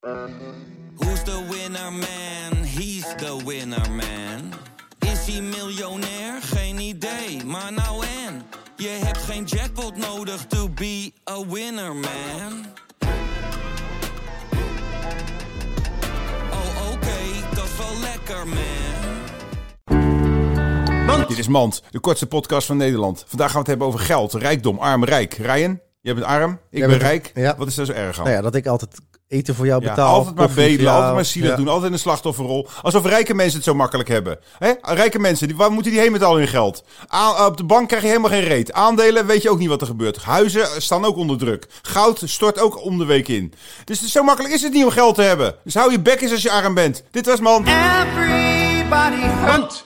Who's the winner man? He's the winner man. Is hij miljonair? Geen idee, maar nou en. Je hebt geen jackpot nodig to be a winner man. Oh oké, dat is wel lekker man. Dit is Mand, de kortste podcast van Nederland. Vandaag gaan we het hebben over geld, rijkdom, arm, rijk. Ryan, jij bent arm, ik Jij ben bent- rijk. ja. Wat is daar zo erg aan? Nou ja, dat ik altijd eten voor jou Ja, betaal. altijd maar koffie voor bedelen, jou. altijd maar zielig Ja. doen, altijd in een slachtofferrol. Alsof rijke mensen het zo makkelijk hebben. Hè? Rijke mensen, die, waar moeten die heen met al hun geld? Aan, op de bank krijg je helemaal geen reet. Aandelen weet je ook niet wat er gebeurt. Huizen staan ook onder druk. Goud stort ook om de week in. Dus zo makkelijk is het niet om geld te hebben. Dus hou je bek eens als je arm bent. Dit was Man. Everybody hurt.